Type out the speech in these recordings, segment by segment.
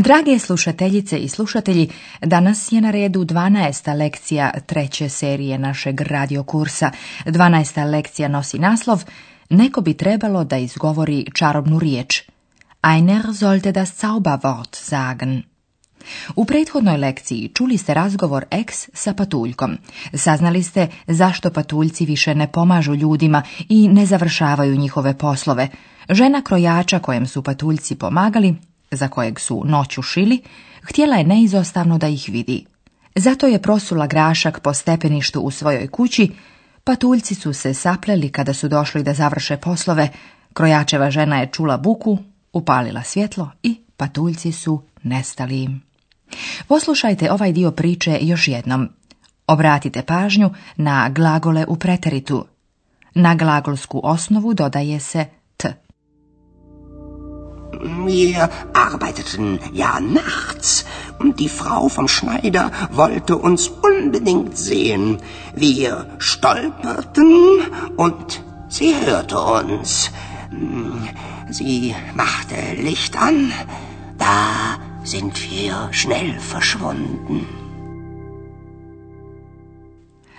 Drage slušateljice i slušatelji, danas je na redu 12. lekcija treće serije našeg radiokursa. 12. lekcija nosi naslov Neko bi trebalo da izgovori čarobnu riječ. Einer sollte das Zauberwort sagen. U prethodnoj lekciji čuli ste razgovor ex sa patuljkom. Saznali ste zašto patuljci više ne pomažu ljudima i ne završavaju njihove poslove. Žena krojača kojem su patuljci pomagali za kojeg su noću šili, htjela je neizostavno da ih vidi. Zato je prosula grašak po stepeništu u svojoj kući, patuljci su se sapleli kada su došli da završe poslove, krojačeva žena je čula buku, upalila svjetlo i patuljci su nestali. Poslušajte ovaj dio priče još jednom. Obratite pažnju na glagole u preteritu. Na glagolsku osnovu dodaje se Wir arbeiteten ja nachts und die Frau vom Schneider wollte uns unbedingt sehen. Wir stolperten und sie hörte uns. Sie machte Licht an. Da sind wir schnell verschwunden.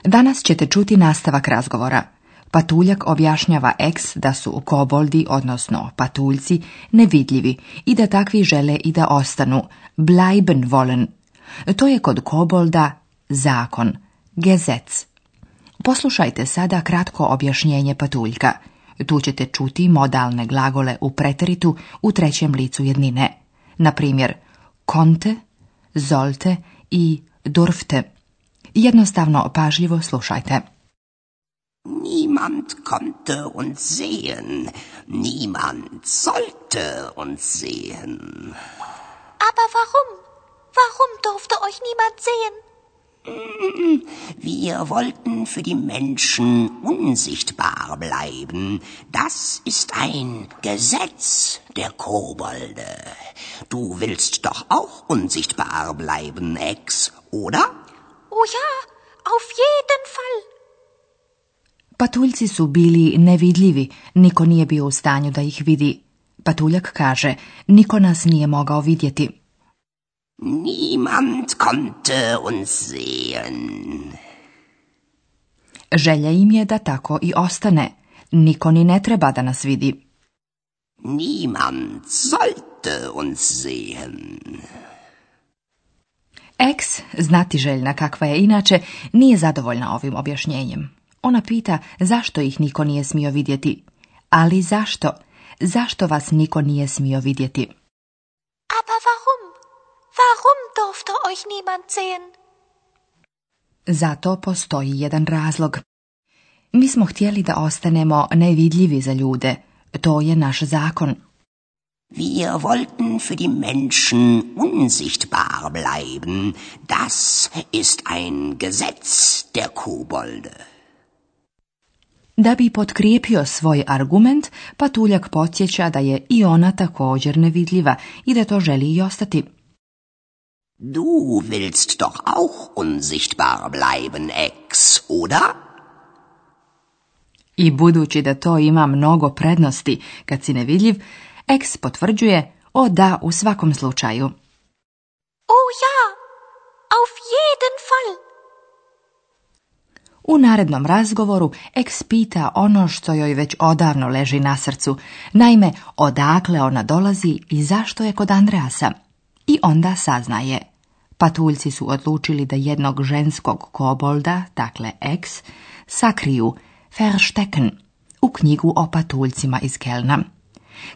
Danas ćete čuti nastavak razgovora. Patuljak objašnjava X da su koboldi, odnosno patuljci, nevidljivi i da takvi žele i da ostanu, bleiben volen. To je kod kobolda zakon, gezec. Poslušajte sada kratko objašnjenje patuljka. Tu ćete čuti modalne glagole u preteritu u trećem licu jednine. Na primjer, konte, zolte i durfte. Jednostavno pažljivo slušajte. Niemand konnte uns sehen, niemand sollte uns sehen. Aber warum? Warum durfte euch niemand sehen? Wir wollten für die Menschen unsichtbar bleiben. Das ist ein Gesetz der Kobolde. Du willst doch auch unsichtbar bleiben, Ex, oder? Oh ja, auf jeden Fall. Patuljci su bili nevidljivi, niko nije bio u stanju da ih vidi. Patuljak kaže, niko nas nije mogao vidjeti. Niemand konnte uns sehen. Želja im je da tako i ostane. Niko ni ne treba da nas vidi. Niemand sollte uns sehen. Eks, znati željna kakva je inače, nije zadovoljna ovim objašnjenjem. Ona pita zašto ih niko nije smio vidjeti. Ali zašto? Zašto vas niko nije smio vidjeti? Aber warum? Warum durfte euch niemand sehen? Zato postoji jedan razlog. Mi smo htjeli da ostanemo nevidljivi za ljude. To je naš zakon. Wir wollten für die Menschen unsichtbar bleiben. Das ist ein Gesetz der Kobolde. Da bi potkrijepio svoj argument, patuljak podsjeća da je i ona također nevidljiva i da to želi i ostati. Du willst doch auch unsichtbar bleiben, ex, oder? I budući da to ima mnogo prednosti kad si nevidljiv, ex potvrđuje o da u svakom slučaju. O ja, U narednom razgovoru Eks pita ono što joj već odavno leži na srcu, naime odakle ona dolazi i zašto je kod Andreasa. I onda saznaje. Patuljci su odlučili da jednog ženskog kobolda, dakle Eks, sakriju, verstecken, u knjigu o patuljcima iz Kelna.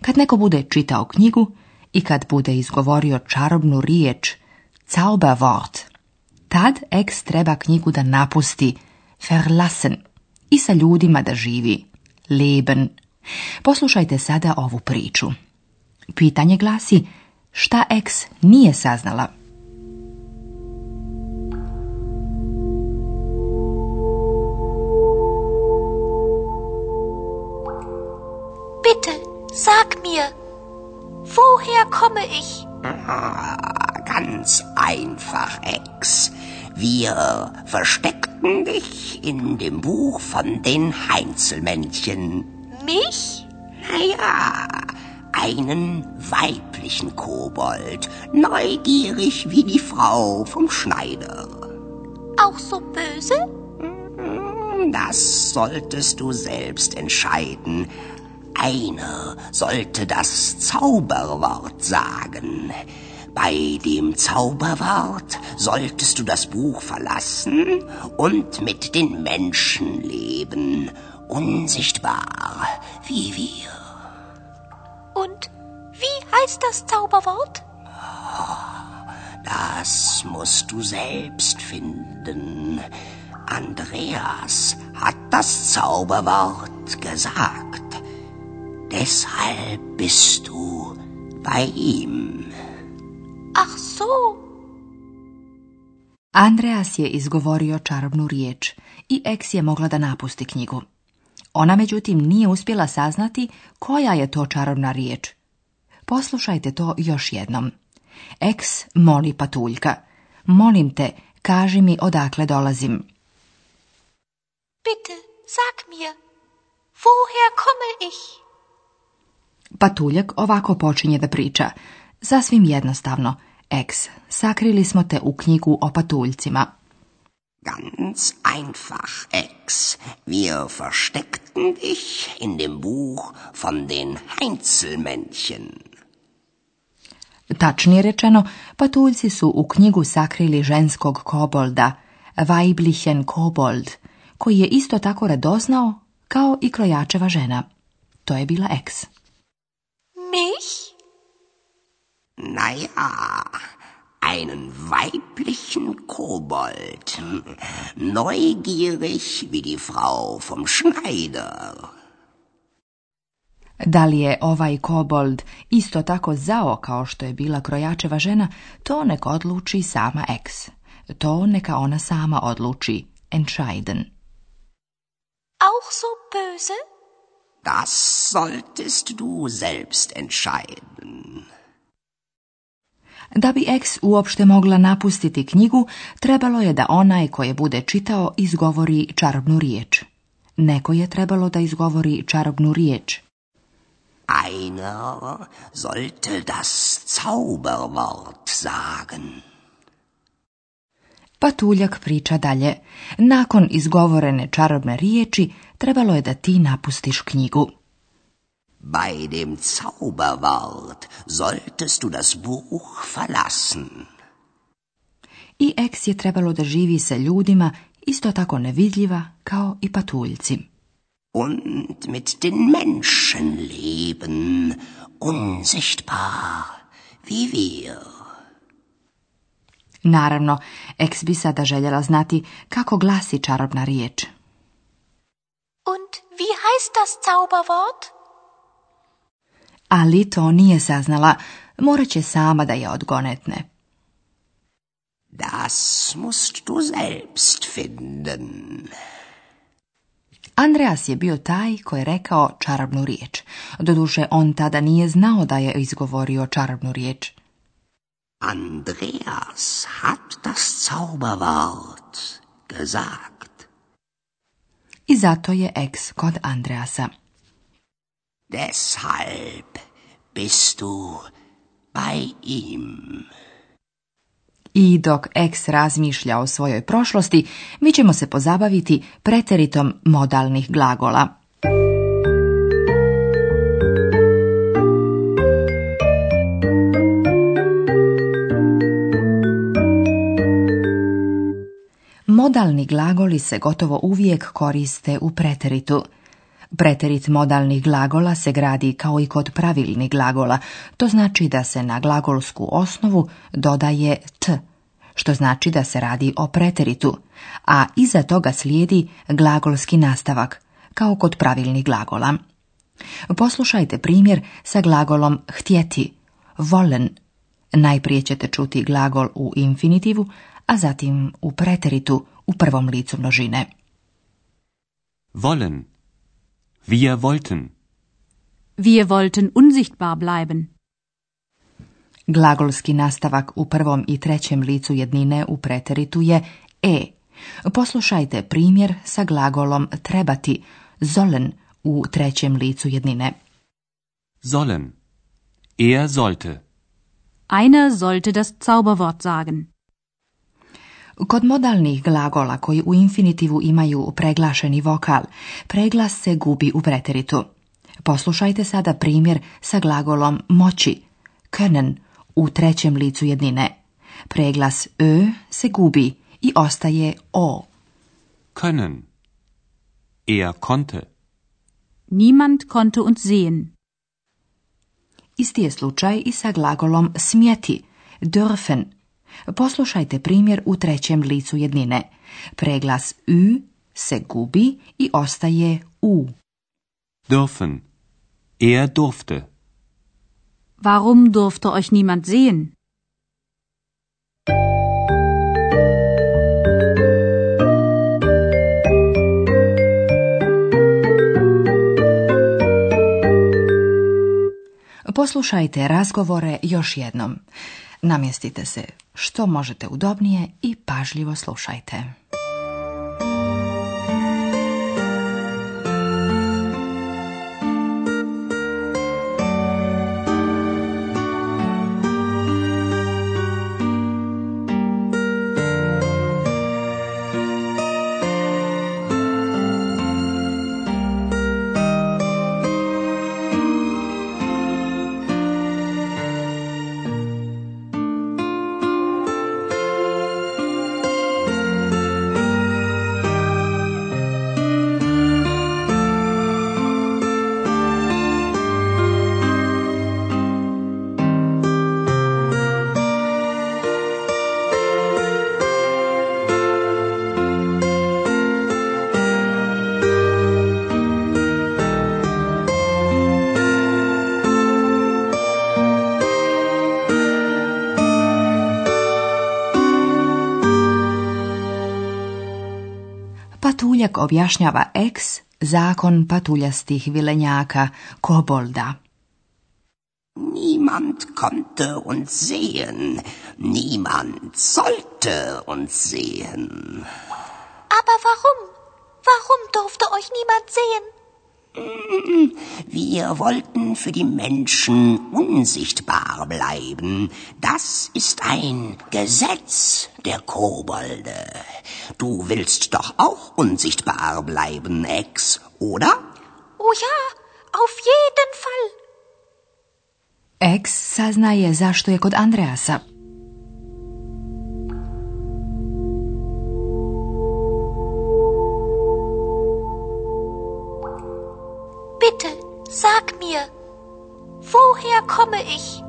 Kad neko bude čitao knjigu i kad bude izgovorio čarobnu riječ, Zauberwort, tad Eks treba knjigu da napusti, verlassen i sa ljudima da živi leben. Poslušajte sada ovu priču. Pitanje glasi šta eks nije saznala. Bitte, sag mir, woher komme ich? Ah, ganz einfach, Ex. Wir versteckten dich in dem Buch von den Heinzelmännchen. Mich? Naja, einen weiblichen Kobold, neugierig wie die Frau vom Schneider. Auch so böse? Mm, das solltest du selbst entscheiden. Einer sollte das Zauberwort sagen. Bei dem Zauberwort solltest du das Buch verlassen und mit den Menschen leben, unsichtbar wie wir. Und wie heißt das Zauberwort? Das musst du selbst finden. Andreas hat das Zauberwort gesagt. Deshalb bist du bei ihm. Ah, su Andreas je izgovorio čarobnu riječ i Eks je mogla da napusti knjigu. Ona međutim nije uspjela saznati koja je to čarobna riječ. Poslušajte to još jednom. Eks moli patuljka. Molim te, kaži mi odakle dolazim. Bitte, sag mir, woher komme ich? Patuljak ovako počinje da priča. Sasvim jednostavno – Ex, sakrili smo te u knjigu o patuljcima. Ganz einfach, Ex. Wir versteckten dich in dem Buch von den Heinzelmännchen. Tačnije rečeno, patuljci su u knjigu sakrili ženskog kobolda, Weiblichen kobold, koji je isto tako radoznao kao i krojačeva žena. To je bila Ex. Mich? Na ja, einen weiblichen Kobold, neugierig wie die Frau vom Schneider. Da li je ovaj kobold isto tako zao kao što je bila krojačeva žena, to nek odluči sama ex. To neka ona sama odluči, entscheiden. Auch so böse? Das solltest du selbst entscheiden. Da bi X uopšte mogla napustiti knjigu, trebalo je da onaj koje je bude čitao izgovori čarobnu riječ. Neko je trebalo da izgovori čarobnu riječ. Einer sollte das Zauberwort sagen. Patuljak priča dalje. Nakon izgovorene čarobne riječi trebalo je da ti napustiš knjigu. Bei dem Zauberwort solltest du das Buch verlassen. I Ex je trebalo da živi sa ljudima isto tako nevidljiva kao i patuljci. Und mit den Menschen leben, unsichtbar, wie wir. Naravno, Ex bi sada željela znati kako glasi čarobna riječ. Und wie heißt das Zauberwort? ali to nije saznala. Morat će sama da je odgonetne. Das musst du selbst finden. Andreas je bio taj koji je rekao čarobnu riječ. Doduše, on tada nije znao da je izgovorio čarobnu riječ. Andreas hat das Zauberwort gesagt. I zato je eks kod Andreasa. Deshalb bist du bei ihm. I dok X razmišlja o svojoj prošlosti, mi ćemo se pozabaviti preteritom modalnih glagola. Modalni glagoli se gotovo uvijek koriste u preteritu. Preterit modalnih glagola se gradi kao i kod pravilnih glagola, to znači da se na glagolsku osnovu dodaje t, što znači da se radi o preteritu, a iza toga slijedi glagolski nastavak, kao kod pravilnih glagola. Poslušajte primjer sa glagolom htjeti, volen. Najprije ćete čuti glagol u infinitivu, a zatim u preteritu u prvom licu množine. Volen Wir wollten. Wir wollten unsichtbar bleiben. Glagolski nastavak u prvom i trećem licu jednine u preteritu je e. Poslušajte primjer sa glagolom trebati, sollen, u trećem licu jednine. Sollen. Er sollte. Einer sollte das Zauberwort sagen. Kod modalnih glagola koji u infinitivu imaju preglašeni vokal, preglas se gubi u preteritu. Poslušajte sada primjer sa glagolom moći, können, u trećem licu jednine. Preglas ö se gubi i ostaje o. Können. Er konnte. Niemand konnte uns sehen. Isti je slučaj i sa glagolom smjeti, dürfen, Poslušajte primjer u trećem licu jednine. Preglas ü se gubi i ostaje u. Dürfen. Er durfte. Warum durfte euch niemand sehen? Poslušajte razgovore još jednom. Namjestite se što možete udobnije i pažljivo slušajte. Poljak objašnjava eks zakon patuljastih vilenjaka, kobolda. Niemand konnte uns sehen, niemand sollte uns sehen. Aber warum? Warum durfte euch niemand sehen? Wir wollten für die Menschen unsichtbar bleiben. Das ist ein Gesetz der Kobolde. Du willst doch auch unsichtbar bleiben, Ex, oder? Oh ja, auf jeden Fall. Ex saznaje zašto je kod Andreasa mir. Woher komme ich?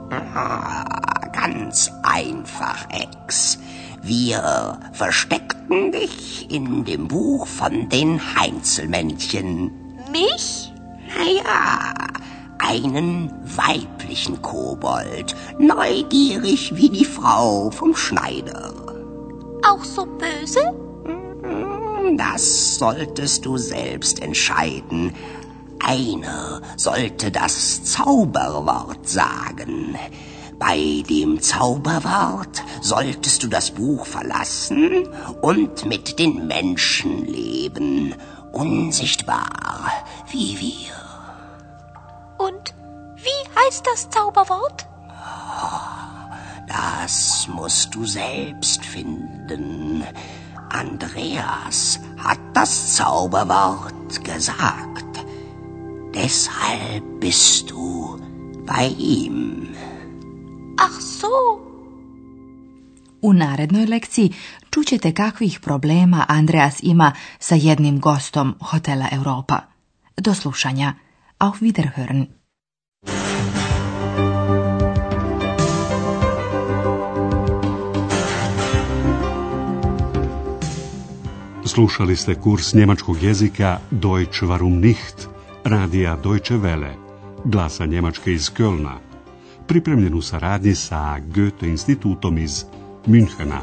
Ganz einfach, Ex. Wir versteckten dich in dem Buch von den Heinzelmännchen. Mich? Naja, einen weiblichen Kobold, neugierig wie die Frau vom Schneider. Auch so böse? Mhm, das solltest du selbst entscheiden. Einer sollte das Zauberwort sagen. Bei dem Zauberwort solltest du das Buch verlassen und mit den Menschen leben, unsichtbar wie wir. Und wie heißt das Zauberwort? Das musst du selbst finden. Andreas hat das Zauberwort gesagt. Deshalb bist du bei ihm. Ach so. U narednoj lekciji čućete kakvih problema Andreas ima sa jednim gostom Hotela Europa. Do slušanja. Auf Wiederhören. Slušali ste kurs njemačkog jezika Deutsch warum nicht – Radija Deutsche Welle, glasa Njemačke iz Kölna, pripremljen v saradnji sa Goethe Institutom iz Münchena.